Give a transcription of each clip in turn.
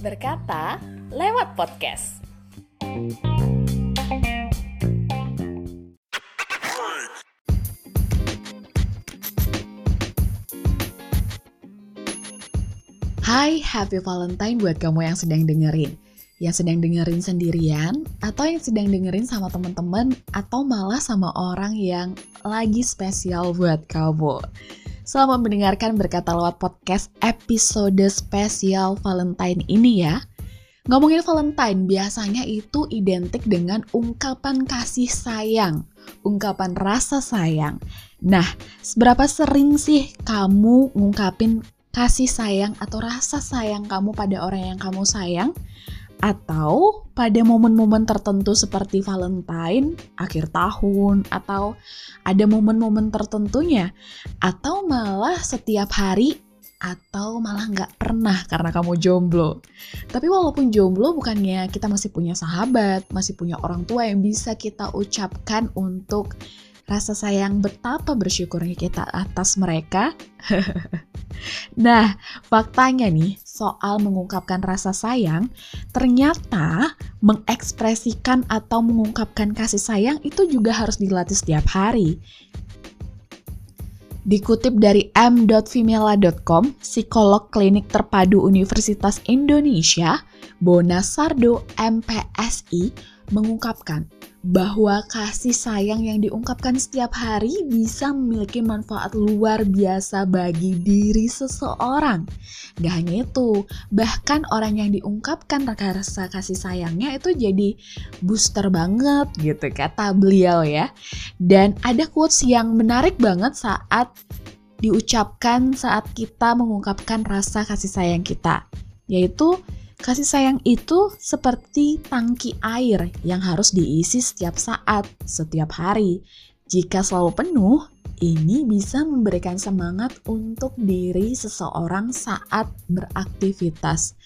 Berkata lewat podcast. Hai, happy Valentine buat kamu yang sedang dengerin. Yang sedang dengerin sendirian, atau yang sedang dengerin sama teman-teman, atau malah sama orang yang lagi spesial buat kamu. Selamat mendengarkan berkata lewat podcast episode spesial Valentine ini ya. Ngomongin Valentine, biasanya itu identik dengan ungkapan kasih sayang, ungkapan rasa sayang. Nah, seberapa sering sih kamu ngungkapin kasih sayang atau rasa sayang kamu pada orang yang kamu sayang? Atau pada momen-momen tertentu seperti Valentine, akhir tahun, atau ada momen-momen tertentunya, atau malah setiap hari, atau malah nggak pernah karena kamu jomblo. Tapi walaupun jomblo bukannya kita masih punya sahabat, masih punya orang tua yang bisa kita ucapkan untuk rasa sayang betapa bersyukurnya kita atas mereka. nah, faktanya nih, soal mengungkapkan rasa sayang, ternyata mengekspresikan atau mengungkapkan kasih sayang itu juga harus dilatih setiap hari. Dikutip dari m.femela.com, psikolog klinik terpadu Universitas Indonesia, Bona Sardo MPSI, mengungkapkan bahwa kasih sayang yang diungkapkan setiap hari bisa memiliki manfaat luar biasa bagi diri seseorang. Gak hanya itu, bahkan orang yang diungkapkan rasa kasih sayangnya itu jadi booster banget gitu kata beliau ya. Dan ada quotes yang menarik banget saat diucapkan saat kita mengungkapkan rasa kasih sayang kita, yaitu Kasih sayang itu seperti tangki air yang harus diisi setiap saat, setiap hari. Jika selalu penuh, ini bisa memberikan semangat untuk diri seseorang saat beraktivitas.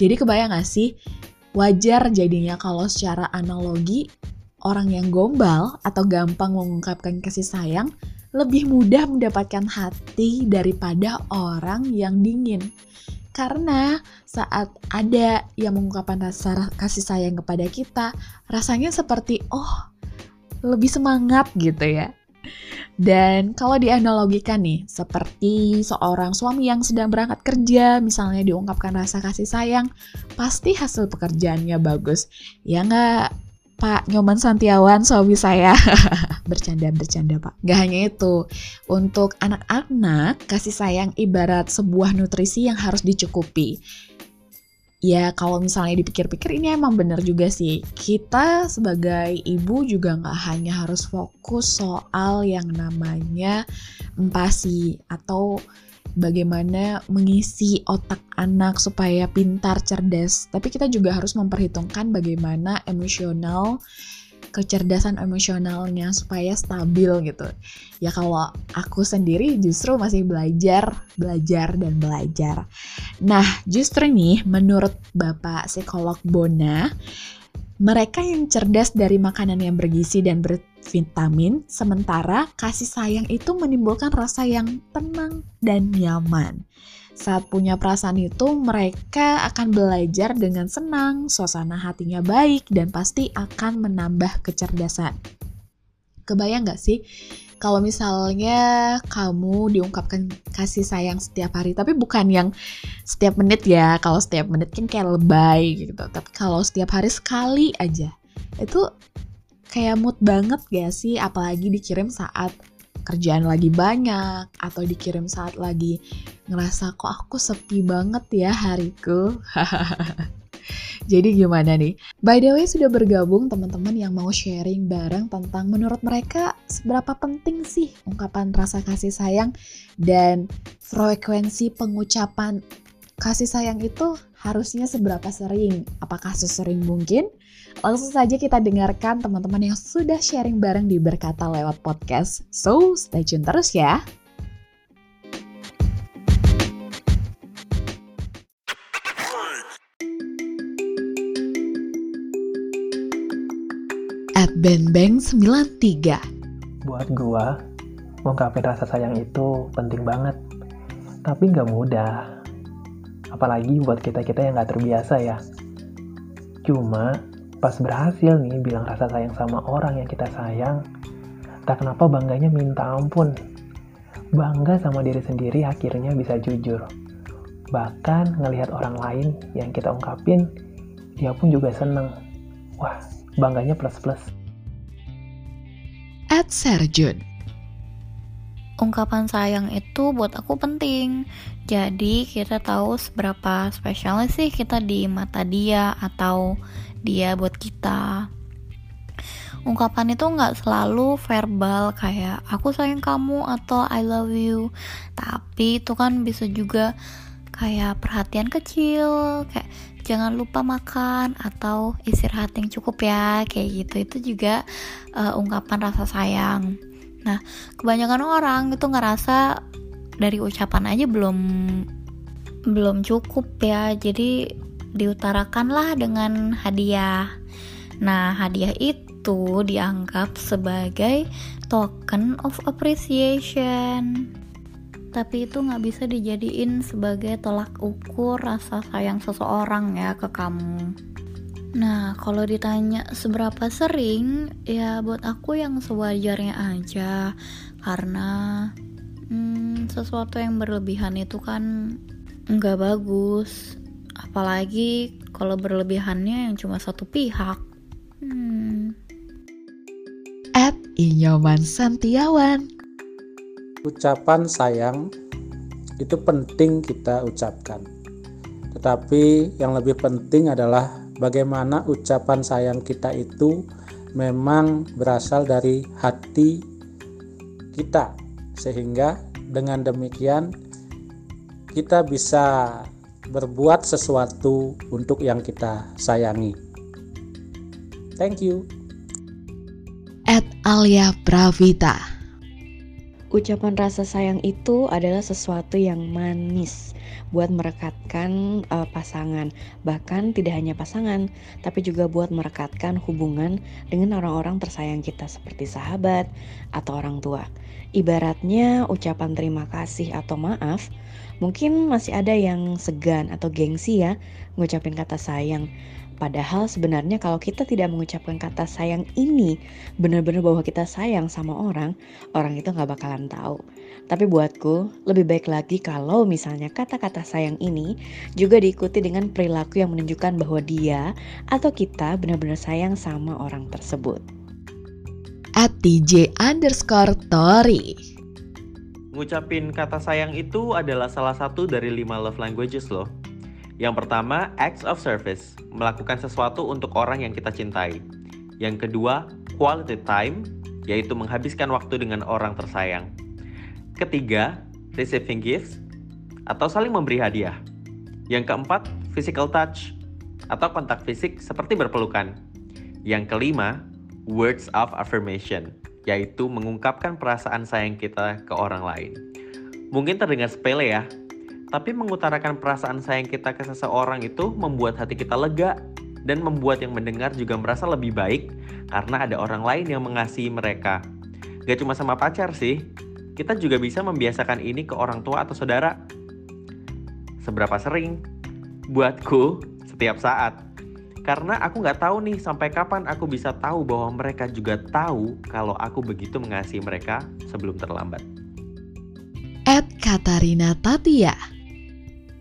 Jadi kebayang gak sih? Wajar jadinya kalau secara analogi, orang yang gombal atau gampang mengungkapkan kasih sayang lebih mudah mendapatkan hati daripada orang yang dingin. Karena saat ada yang mengungkapkan rasa kasih sayang kepada kita, rasanya seperti oh lebih semangat gitu ya. Dan kalau dianalogikan nih, seperti seorang suami yang sedang berangkat kerja, misalnya diungkapkan rasa kasih sayang, pasti hasil pekerjaannya bagus. Ya nggak? Pak Nyoman Santiawan suami saya bercanda-bercanda Pak. Gak hanya itu, untuk anak-anak kasih sayang ibarat sebuah nutrisi yang harus dicukupi. Ya kalau misalnya dipikir-pikir ini emang bener juga sih. Kita sebagai ibu juga nggak hanya harus fokus soal yang namanya empasi atau bagaimana mengisi otak anak supaya pintar, cerdas. Tapi kita juga harus memperhitungkan bagaimana emosional kecerdasan emosionalnya supaya stabil gitu. Ya kalau aku sendiri justru masih belajar, belajar dan belajar. Nah, justru nih menurut Bapak psikolog Bona, mereka yang cerdas dari makanan yang bergizi dan bervitamin, sementara kasih sayang itu menimbulkan rasa yang tenang dan nyaman. Saat punya perasaan itu, mereka akan belajar dengan senang, suasana hatinya baik, dan pasti akan menambah kecerdasan. Kebayang gak sih kalau misalnya kamu diungkapkan kasih sayang setiap hari, tapi bukan yang setiap menit ya. Kalau setiap menit kan kayak lebay gitu. Tapi kalau setiap hari sekali aja, itu kayak mood banget gak sih? Apalagi dikirim saat kerjaan lagi banyak atau dikirim saat lagi ngerasa kok aku sepi banget ya hariku. Jadi gimana nih? By the way sudah bergabung teman-teman yang mau sharing bareng tentang menurut mereka seberapa penting sih ungkapan rasa kasih sayang dan frekuensi pengucapan kasih sayang itu harusnya seberapa sering? Apakah sesering mungkin? Langsung saja kita dengarkan teman-teman yang sudah sharing bareng di Berkata lewat podcast. So, stay tune terus ya. at benbeng93. Buat gua, ungkapin rasa sayang itu penting banget. Tapi nggak mudah. Apalagi buat kita-kita yang nggak terbiasa ya. Cuma pas berhasil nih bilang rasa sayang sama orang yang kita sayang, tak kenapa bangganya minta ampun. Bangga sama diri sendiri akhirnya bisa jujur. Bahkan ngelihat orang lain yang kita ungkapin, dia pun juga seneng. Wah, bangganya plus-plus. Ed Serjun ungkapan sayang itu buat aku penting. Jadi kita tahu seberapa spesialnya sih kita di mata dia atau dia buat kita. Ungkapan itu nggak selalu verbal kayak aku sayang kamu atau I love you, tapi itu kan bisa juga kayak perhatian kecil, kayak jangan lupa makan atau istirahat yang cukup ya, kayak gitu. Itu juga uh, ungkapan rasa sayang. Nah, kebanyakan orang itu ngerasa dari ucapan aja belum belum cukup ya. Jadi diutarakanlah dengan hadiah. Nah, hadiah itu dianggap sebagai token of appreciation. Tapi itu nggak bisa dijadiin sebagai tolak ukur rasa sayang seseorang ya ke kamu. Nah, kalau ditanya seberapa sering, ya buat aku yang sewajarnya aja, karena hmm, sesuatu yang berlebihan itu kan nggak bagus, apalagi kalau berlebihannya yang cuma satu pihak. Hmm. Inyoman Santiawan Ucapan sayang itu penting kita ucapkan. Tetapi yang lebih penting adalah bagaimana ucapan sayang kita itu memang berasal dari hati kita sehingga dengan demikian kita bisa berbuat sesuatu untuk yang kita sayangi. Thank you. At Alia Pravita Ucapan rasa sayang itu adalah sesuatu yang manis buat merekatkan uh, pasangan. Bahkan tidak hanya pasangan, tapi juga buat merekatkan hubungan dengan orang-orang tersayang kita seperti sahabat atau orang tua. Ibaratnya ucapan terima kasih atau maaf, mungkin masih ada yang segan atau gengsi ya ngucapin kata sayang. Padahal sebenarnya kalau kita tidak mengucapkan kata sayang ini benar-benar bahwa kita sayang sama orang, orang itu nggak bakalan tahu. Tapi buatku lebih baik lagi kalau misalnya kata-kata sayang ini juga diikuti dengan perilaku yang menunjukkan bahwa dia atau kita benar-benar sayang sama orang tersebut. At DJ underscore Tori Ngucapin kata sayang itu adalah salah satu dari lima love languages loh. Yang pertama, acts of service, melakukan sesuatu untuk orang yang kita cintai. Yang kedua, quality time, yaitu menghabiskan waktu dengan orang tersayang. Ketiga, receiving gifts, atau saling memberi hadiah. Yang keempat, physical touch, atau kontak fisik seperti berpelukan. Yang kelima, words of affirmation, yaitu mengungkapkan perasaan sayang kita ke orang lain. Mungkin terdengar sepele ya, tapi mengutarakan perasaan sayang kita ke seseorang itu membuat hati kita lega dan membuat yang mendengar juga merasa lebih baik karena ada orang lain yang mengasihi mereka. Gak cuma sama pacar sih, kita juga bisa membiasakan ini ke orang tua atau saudara. Seberapa sering? Buatku, setiap saat. Karena aku nggak tahu nih sampai kapan aku bisa tahu bahwa mereka juga tahu kalau aku begitu mengasihi mereka sebelum terlambat. At Katarina Tatia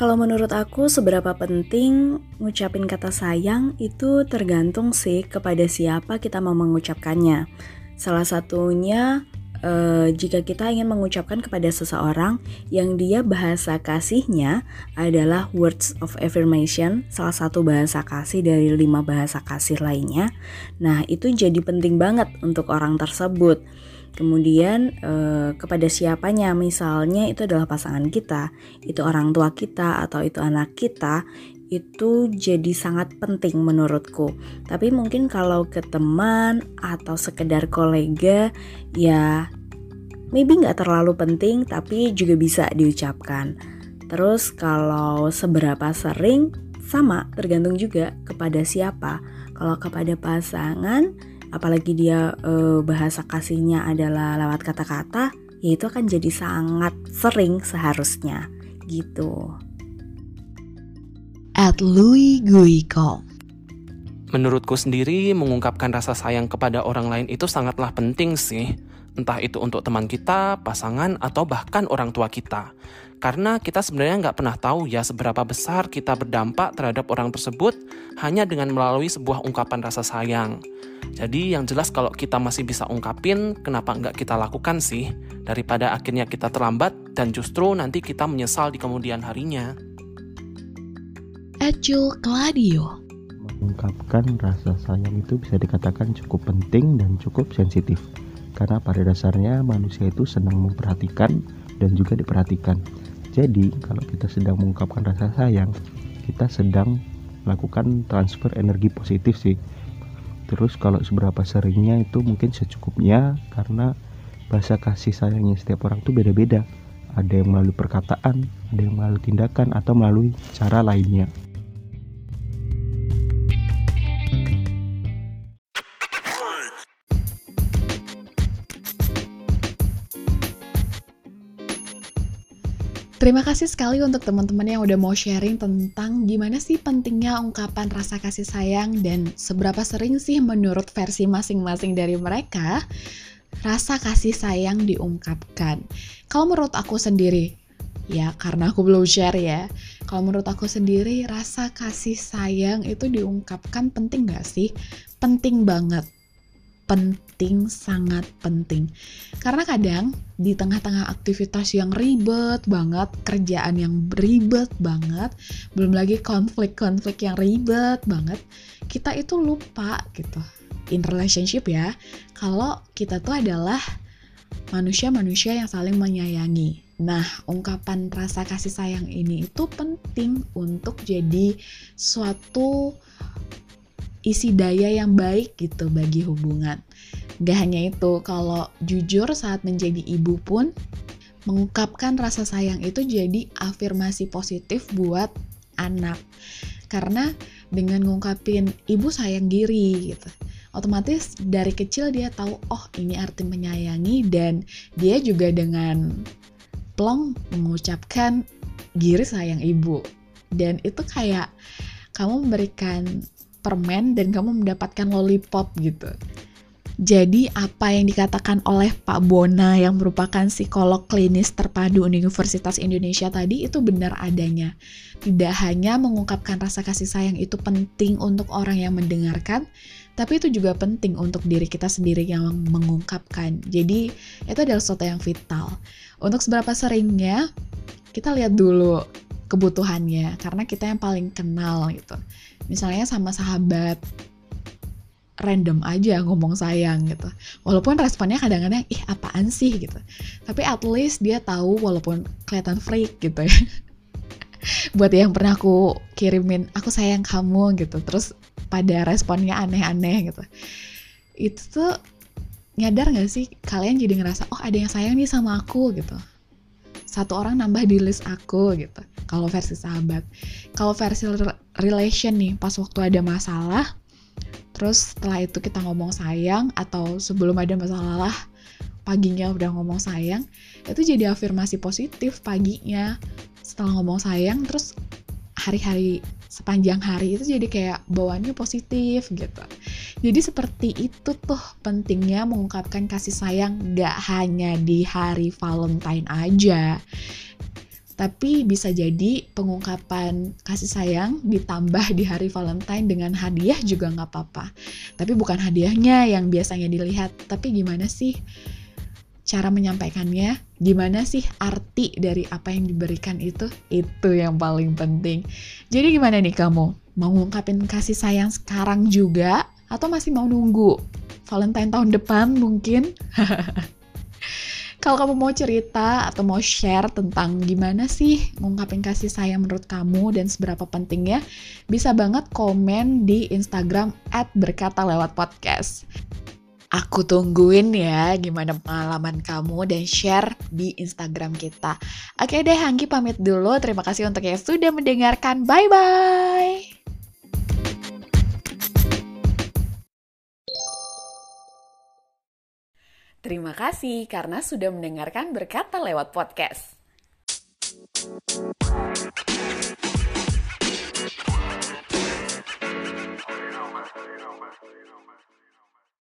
kalau menurut aku seberapa penting ngucapin kata sayang itu tergantung sih kepada siapa kita mau mengucapkannya. Salah satunya uh, jika kita ingin mengucapkan kepada seseorang yang dia bahasa kasihnya adalah words of affirmation, salah satu bahasa kasih dari lima bahasa kasih lainnya. Nah, itu jadi penting banget untuk orang tersebut Kemudian eh, kepada siapanya, misalnya itu adalah pasangan kita, itu orang tua kita atau itu anak kita, itu jadi sangat penting menurutku. Tapi mungkin kalau ke teman atau sekedar kolega, ya maybe nggak terlalu penting, tapi juga bisa diucapkan. Terus kalau seberapa sering, sama tergantung juga kepada siapa. Kalau kepada pasangan, apalagi dia e, bahasa kasihnya adalah lewat kata-kata, ya itu akan jadi sangat sering seharusnya. gitu. At Louis Guico. Menurutku sendiri, mengungkapkan rasa sayang kepada orang lain itu sangatlah penting sih. Entah itu untuk teman kita, pasangan, atau bahkan orang tua kita. Karena kita sebenarnya nggak pernah tahu ya seberapa besar kita berdampak terhadap orang tersebut hanya dengan melalui sebuah ungkapan rasa sayang. Jadi yang jelas kalau kita masih bisa ungkapin, kenapa nggak kita lakukan sih? Daripada akhirnya kita terlambat dan justru nanti kita menyesal di kemudian harinya. Ejul Claudio. Mengungkapkan rasa sayang itu bisa dikatakan cukup penting dan cukup sensitif. Karena pada dasarnya manusia itu senang memperhatikan dan juga diperhatikan. Jadi, kalau kita sedang mengungkapkan rasa sayang, kita sedang melakukan transfer energi positif sih. Terus kalau seberapa seringnya itu mungkin secukupnya karena bahasa kasih sayangnya setiap orang tuh beda-beda. Ada yang melalui perkataan, ada yang melalui tindakan atau melalui cara lainnya. Terima kasih sekali untuk teman-teman yang udah mau sharing tentang gimana sih pentingnya ungkapan rasa kasih sayang dan seberapa sering sih menurut versi masing-masing dari mereka rasa kasih sayang diungkapkan. Kalau menurut aku sendiri, ya karena aku belum share ya, kalau menurut aku sendiri rasa kasih sayang itu diungkapkan penting gak sih? Penting banget penting, sangat penting. Karena kadang di tengah-tengah aktivitas yang ribet banget, kerjaan yang ribet banget, belum lagi konflik-konflik yang ribet banget, kita itu lupa gitu. In relationship ya, kalau kita tuh adalah manusia-manusia yang saling menyayangi. Nah, ungkapan rasa kasih sayang ini itu penting untuk jadi suatu isi daya yang baik gitu bagi hubungan. Gak hanya itu, kalau jujur saat menjadi ibu pun, mengungkapkan rasa sayang itu jadi afirmasi positif buat anak. Karena dengan ngungkapin ibu sayang diri gitu, otomatis dari kecil dia tahu oh ini arti menyayangi dan dia juga dengan plong mengucapkan giri sayang ibu. Dan itu kayak kamu memberikan permen dan kamu mendapatkan lollipop gitu. Jadi apa yang dikatakan oleh Pak Bona yang merupakan psikolog klinis terpadu Universitas Indonesia tadi itu benar adanya. Tidak hanya mengungkapkan rasa kasih sayang itu penting untuk orang yang mendengarkan, tapi itu juga penting untuk diri kita sendiri yang mengungkapkan. Jadi itu adalah sesuatu yang vital. Untuk seberapa seringnya kita lihat dulu kebutuhannya karena kita yang paling kenal gitu misalnya sama sahabat random aja ngomong sayang gitu. Walaupun responnya kadang-kadang ih apaan sih gitu. Tapi at least dia tahu walaupun kelihatan freak gitu ya. Buat yang pernah aku kirimin aku sayang kamu gitu. Terus pada responnya aneh-aneh gitu. Itu tuh nyadar gak sih kalian jadi ngerasa oh ada yang sayang nih sama aku gitu. Satu orang nambah di list aku gitu kalau versi sahabat. Kalau versi relation nih pas waktu ada masalah terus setelah itu kita ngomong sayang atau sebelum ada masalah lah paginya udah ngomong sayang itu jadi afirmasi positif paginya. Setelah ngomong sayang terus hari-hari sepanjang hari itu jadi kayak bawaannya positif gitu. Jadi seperti itu tuh pentingnya mengungkapkan kasih sayang gak hanya di hari Valentine aja tapi bisa jadi pengungkapan kasih sayang ditambah di hari Valentine dengan hadiah juga nggak apa-apa. Tapi bukan hadiahnya yang biasanya dilihat, tapi gimana sih cara menyampaikannya? Gimana sih arti dari apa yang diberikan itu? Itu yang paling penting. Jadi gimana nih kamu? Mau ngungkapin kasih sayang sekarang juga? Atau masih mau nunggu? Valentine tahun depan mungkin? Kalau kamu mau cerita atau mau share tentang gimana sih ngungkapin kasih sayang menurut kamu dan seberapa pentingnya, bisa banget komen di Instagram at berkata lewat podcast. Aku tungguin ya gimana pengalaman kamu dan share di Instagram kita. Oke deh, Hanggi pamit dulu. Terima kasih untuk yang sudah mendengarkan. Bye-bye! Terima kasih karena sudah mendengarkan berkata lewat podcast.